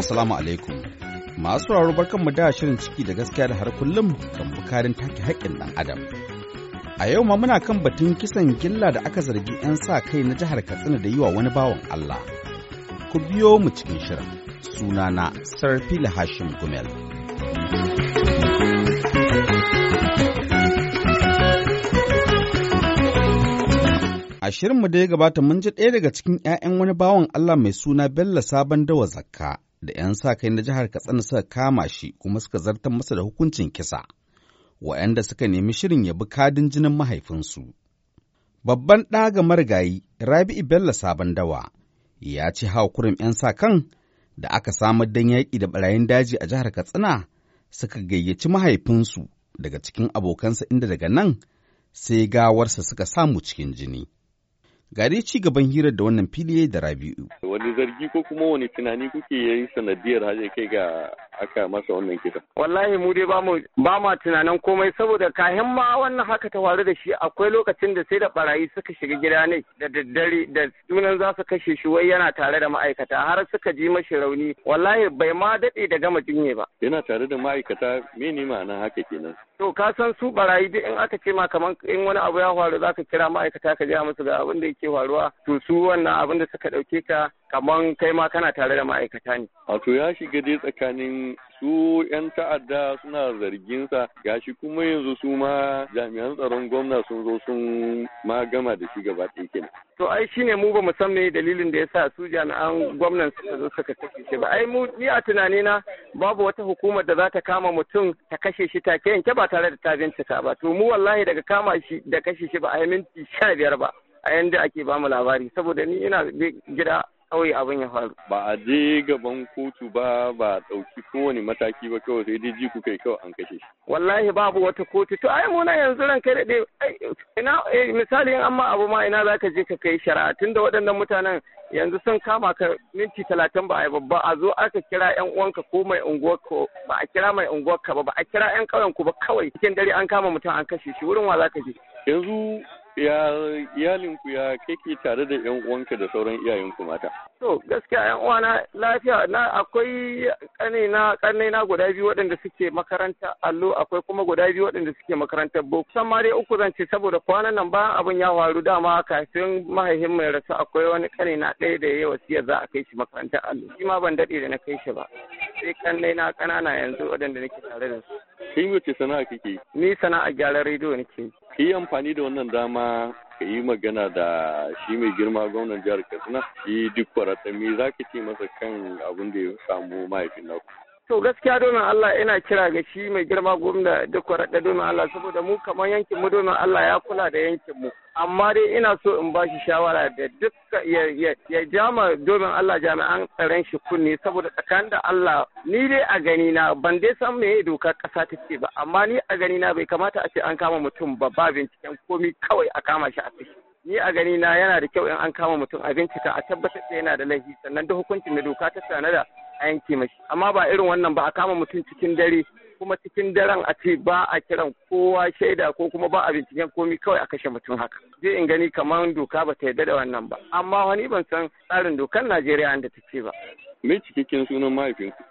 Jama'a salamu alaikum. Masu sauraro barkan mu da shirin ciki da gaskiya da har kullum kan bukarin take haƙƙin ɗan adam. A yau ma muna kan batun kisan gilla da aka zargi 'yan sa kai na jihar Katsina da yi wa wani bawan Allah. Ku biyo mu cikin shirin. Sunana Sarfila Hashim Gumel. A shirinmu da ya gabata mun ji ɗaya daga cikin 'ya'yan wani bawan Allah mai suna Bello Sabon Dawa Zakka da 'yan sa kai na jihar Katsina suka kama shi kuma suka zartar masa da hukuncin kisa, wa'yanda suka nemi shirin ya bi kadin jinin mahaifinsu. Babban ɗa ga marigayi Rabi'u Bello Sabon Dawa ya ce hakurin 'yan sa kan da aka samar don yaƙi da ɓarayin daji a jihar Katsina suka gayyaci mahaifinsu daga cikin abokansa inda daga nan sai gawarsa suka samu cikin jini. Gare ci gaban hirar da wannan fili da Rabi'u. Wani zargi ko kuma wani tunani kuke yi sanadiyar har kai ga aka masa wannan kisa? Wallahi mu dai ba ma tunanin komai saboda kayan ma wannan haka ta faru da shi akwai lokacin da sai da barayi suka shiga gida ne da daddare da sunan za su kashe shi wai yana tare da ma'aikata har suka ji mashi rauni wallahi bai ma daɗe da gama jinye ba. Yana tare da ma'aikata mene ma'ana haka kenan? To ka san su barayi duk in aka ce ma kaman in wani abu ya faru za ka kira ma'aikata ka gaya musu ga abin da yake faruwa. To su wannan abin da suka ɗauke ka kaman kai ma kana tare da ma'aikata ne. Wato ya shiga dai tsakanin su 'yan ta'adda suna zarginsa gashi kuma yanzu su ma jami'an tsaron gwamna sun zo sun ma gama da shi gaba ɗaya kenan. To ai shine mu ba mu san me dalilin da yasa su jami'an gwamnan suka zo suka kashe shi ba. Ai mu ni a tunanina babu wata hukumar da za ta kama mutum ta kashe shi take yanke ba tare da ta bincika ba. To mu wallahi daga kama shi da kashe shi ba a yi minti sha biyar ba. A yanda ake ba mu labari saboda ni ina gida kawai abin ya faru. Ba a je gaban kotu ba ba a ɗauki kowane mataki ba kawai sai dai ji ku kai kawai an kashe shi. Wallahi babu wata kotu to ai muna yanzu ran kai daɗe ina misali in amma abu ma ina zaka je ka kai shari'a tunda waɗannan mutanen yanzu sun kama ka minti talatin ba a yi babba a zo aka kira yan uwanka ko mai unguwarka ba a kira mai unguwarka ba ba a kira yan ƙauyen ku ba kawai cikin dare an kama mutum an kashe shi wurin wa zaka je. Yanzu ya iyalinku ya kake tare da yan uwanka da sauran iyayenku mata? To gaskiya yan uwana lafiya na akwai kane na kanne na guda biyu waɗanda suke makaranta allo akwai kuma guda biyu waɗanda suke makarantar boko. San ma dai uku zan ce saboda kwanan nan bayan abin ya faru dama kafin mahaifin mai rasu akwai wani kane na ɗaya da ya wasiya za a kai shi makarantar allo. Shi ma ban daɗe da na kai shi ba. Sai kanne na ƙanana yanzu waɗanda nake tare da su. Kai wace sana'a kake ni sana'a gyaran rediyo nake. Ka yi amfani da wannan dama ka yi magana da shi mai girma gwamnan jihar katsina shi duk kwarata me za ka ce masa kan abin da ya samu mahaifin naku. To gaskiya domin Allah ina kira ga shi mai girma gwamna duk kwarata domin Allah saboda mu kamar yankin mu domin Allah ya kula da yankin mu. Amma dai ina so in ba shi shawara da duk ya jama domin Allah jami'an tsaron shi kunne saboda tsakanin da Allah ni dai a gani na ban dai san me dokar kasa ta ce ba amma ni a gani na bai kamata a ce an kama mutum ba ba binciken komi kawai a kama shi a kashi ni a gani na yana da kyau in an kama mutum a bincika a tabbatar da yana da laifi sannan da hukuncin da doka ta tanada a yanke mashi. Amma ba irin wannan ba a kama mutum cikin dare kuma cikin daren a ce ba a kiran kowa shaida ko kuma ba a binciken komi kawai a kashe mutum haka. Zai in gani kamar doka ba ta yarda da wannan ba. Amma wani ban san tsarin dokar najeriya da ta ce ba. Me cikakken sunan mahaifinku?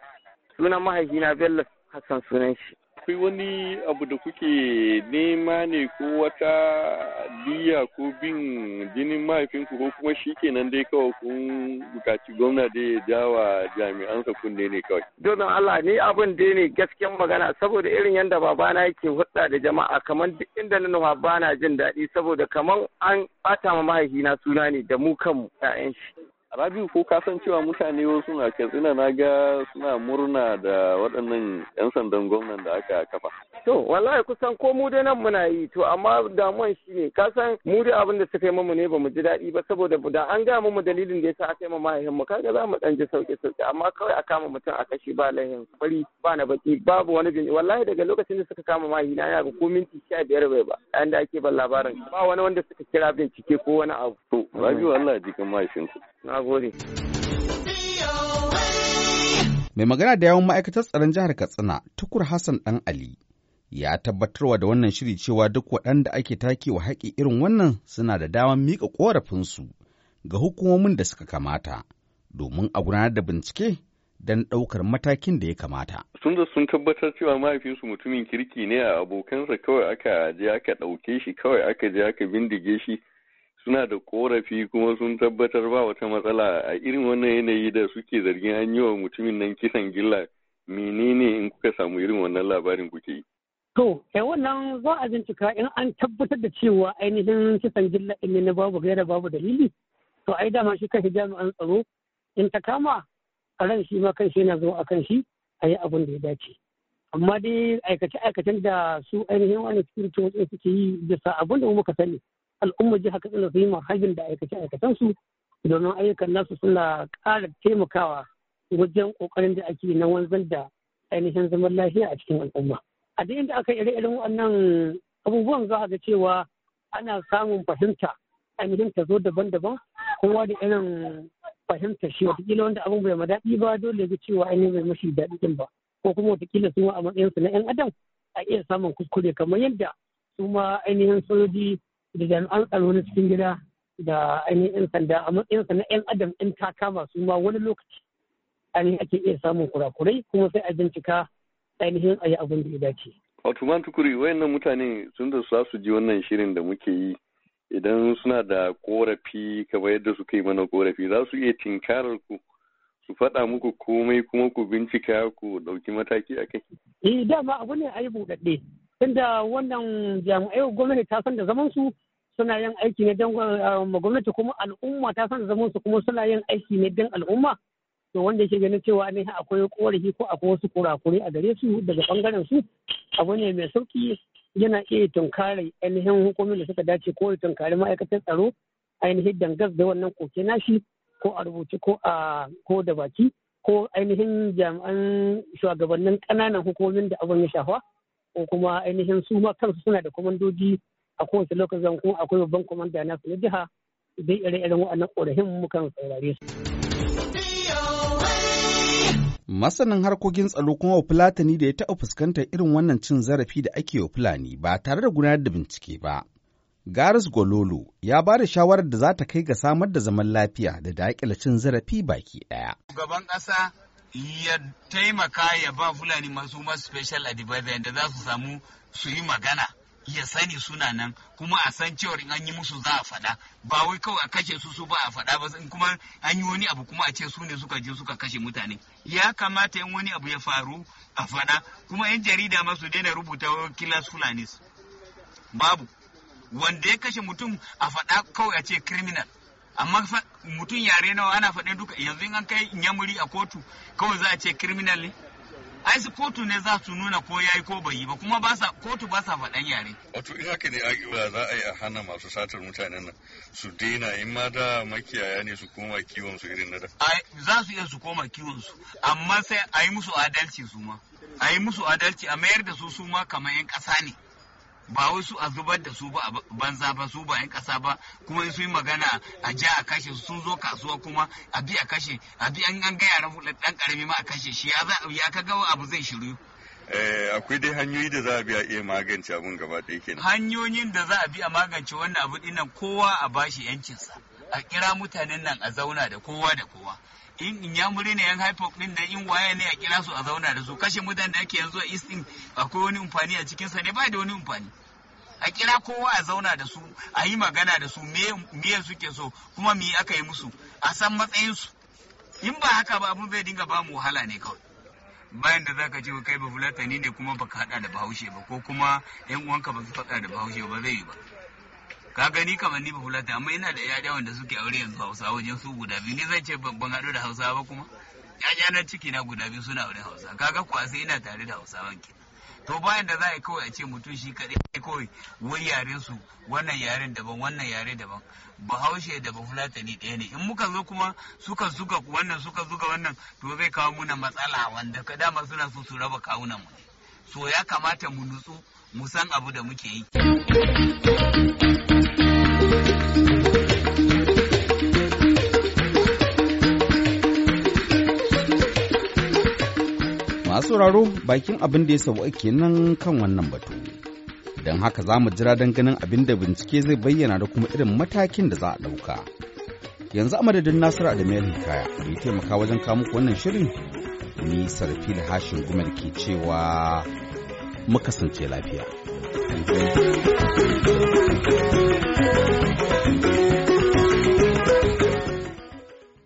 Sunan mahaifina bello hassan sunan shi. Akwai wani abu da kuke nema ne ko wata diya ko bin jinin mahaifinku ko kuma shi kenan dai kawai kun buƙaci gwamna da ya jawa jami'ansa kunne ne kawai. Domin Allah ni abin da ne gaskiyan magana saboda irin yadda babana yake hudda da jama'a kamar duk inda na nufa bana jin daɗi saboda kamar an ɓata ma mahaifina suna ne da mu kanmu 'ya'yan shi. Rabiu ko ka san cewa mutane wasu na katsina na ga suna murna da waɗannan 'yan sandan gwamnan da aka kafa. To wallahi kusan ko mu dai nan muna yi to amma damuwan shi ne ka san mu dai abin da suka yi mamu ne ba mu ji daɗi ba saboda da an ga mu dalilin da yasa aka yi ma mahaifin mu kaga za mu dan ji sauke sauke amma kawai a kama mutum a kashe ba lahin fari ba na baki babu wani bin wallahi daga lokacin da suka kama mahaifina ya ga ko minti sha biyar bai ba yayin da ake ban labarin ba wani wanda suka kira bincike ko wani abu. To Rabiu Allah ya jikan mahaifinku. Na gode. Mai magana da yawon ma'aikatar tsaron jihar Katsina, Tukur Hassan ɗan Ali, ya tabbatarwa da wannan shiri cewa duk waɗanda ake take wa haƙi irin wannan suna da damar miƙa ƙorafinsu ga hukumomin da suka kamata, domin a gudanar da bincike don ɗaukar matakin da ya kamata. Sun da sun tabbatar cewa mahaifinsu mutumin kirki ne a abokansa kawai aka je aka ɗauke shi kawai aka je aka bindige shi suna da korafi kuma sun tabbatar ba wata matsala a irin wannan yanayi da suke zargin an yi wa mutumin nan kisan gilla menene in kuka samu irin wannan labarin kuke yi. To, eh wannan za a bincika in an tabbatar da cewa ainihin kisan gilla ɗin ne na babu gaira babu dalili, to ai dama shi kan jami'an tsaro in ta kama a ran shi ma kan shi yana zo a kan shi a yi abin da ya dace. Amma dai aikace-aikacen da su ainihin wani security wasu suke yi bisa abin da muka sani. Al'ummar jihar Katsina su yi mahajin da aikace-aikacen su domin ayyukan nasu suna ƙara taimakawa wajen ƙoƙarin da ake na wanzar da ainihin zaman lafiya a cikin al'umma. a duk inda aka ire irin wannan abubuwan za a ga cewa ana samun fahimta ainihin ta zo daban-daban kowa da irin fahimta shi wataƙila wanda abin bai daɗi ba dole ga cewa ainihin bai mashi daɗi din ba ko kuma wataƙila su a matsayinsu na 'yan adam a iya samun kuskure kamar yadda su ma ainihin sojoji da jami'an tsaro na cikin gida da ainihin 'yan sanda a matsayinsu na 'yan adam in ta kama su ma wani lokaci ainihin ake iya samun kurakurai kuma sai a bincika ainihin a yi abin da ya dace. Otuman tukuri wayannan mutane sun da su ji wannan shirin da muke yi idan suna da korafi kamar yadda suka yi mana korafi za su iya tinkarar ku su faɗa muku komai kuma ku bincika ku ɗauki mataki a kai. Eh dama abu ne a yi buɗaɗɗe. Tunda wannan jami'ai gwamnati ta san da zaman su suna yin aiki ne don gwamnati kuma al'umma ta san da zaman su kuma suna yin aiki ne don al'umma. to wanda yake ganin cewa ne akwai korafi ko akwai wasu kurakure a gare su daga ɓangaren su abu ne mai sauƙi yana iya tunkare ainihin hukumomin da suka dace ko ya tunkari ma'aikatar tsaro ainihin dangas da wannan koke nashi ko a rubuce ko a ko da baki ko ainihin jami'an shugabannin ƙananan hukumomin da abin ya shafa ko kuma ainihin su ma kansu suna da kwamandoji a kowace lokacin kuma akwai babban kwamanda nasu na jiha dai ire-iren waɗannan ƙorafin mukan saurare su. Masanin harkokin tsaro kuma Fulatani da ya taɓa fuskantar irin wannan cin zarafi da ake wa Fulani ba tare da gudanar da bincike ba. Garis Gololo ya ba da shawarar da za ta kai ga samar da zaman lafiya da daƙila cin zarafi baki ɗaya. Shugaban ƙasa ya taimaka ya ba Fulani masu masu special advisor yadda za su samu su yi magana. ya sani suna nan kuma a san cewar in an yi musu za a faɗa. Ba wai kawai a kashe su su ba a faɗa ba in kuma an yi wani abu kuma a ce su ne suka je suka kashe mutane. Ya kamata in wani abu ya faru a faɗa kuma yan jarida ma su daina rubuta kilas fulanis. Babu. Wanda ya kashe mutum a faɗa kawai a ce criminal. Amma mutum yare nawa ana faɗin duka yanzu in an kai nyamuri a kotu kawai za a ce criminal ne ai su kotu ne za su nuna ko yayi ko bai yi ba kuma ba sa kotu ba sa faɗan yare. Wato in haka ne a za a yi a hana masu satar mutanen nan su daina in ma da makiyaya ne su koma kiwon su irin na da. Za su iya su koma kiwon su amma sai a yi musu adalci su ma. A yi musu adalci a mayar da su su ma kamar 'yan ƙasa ne. Ba wai su a zubar da su ba a banza ba su ba 'yan ƙasa ba kuma in su yi magana a ja a kashe su sun zo kasuwa kuma a bi a kashe a bi an ga yaran ɗan ƙarami ma a kashe shi ya ya ka ga abu zai shiru. akwai dai hanyoyi da za a bi a iya magance abun gaba ɗaya kenan. hanyoyin da za a bi a magance wannan abu ɗin kowa a bashi yancinsa a kira mutanen nan a zauna da kowa da kowa in inyamuri ne yan hypop din da in waye ne a kira su a zauna da su. Kashe mutane da ake yanzu a east din akwai wani amfani a cikin sa ne? Ba da wani amfani. A kira kowa a zauna da su a yi magana da su me suke so kuma me aka yi musu a san matsayin su in ba haka ba abun zai dinga ba mu wahala ne kawai. Bayan da zaka ce kai ba fulatani ne kuma baka hada da bahaushe ba ko kuma yan uwanka ba su faɗa da bahaushe ba zai yi ba. Ka gani kamar ni ba fulata amma ina da yaya wanda suke aure yanzu hausa wajen su guda biyu. Ni zan ce ban haɗu da hausa ba kuma. yaya na ciki na guda biyu suna aure hausa. Kaga kuwa sai ina tare da hausawan ke to bayan da za a yi kawai a ce mutum shi kaɗai kawai wai yaren su wannan yaren daban wannan yare daban. Bahaushe da bafulatani ɗaya ne. In muka zo kuma suka zuga wannan suka zuga wannan to zai kawo muna matsala wanda ka dama suna so su raba kawunan mu so ya kamata mu nutsu mu san abu da muke yi Masu sauraro bakin abin da ya sabu kenan kan wannan batu. Don haka za mu jira don ganin abin da bincike zai bayyana da kuma irin matakin da za a ɗauka. yanzu a madadin nasiru adamu hikaya da ya taimaka wajen kawo muku wannan shirin ni sarfil hashin gumar ke cewa mu kasance lafiya.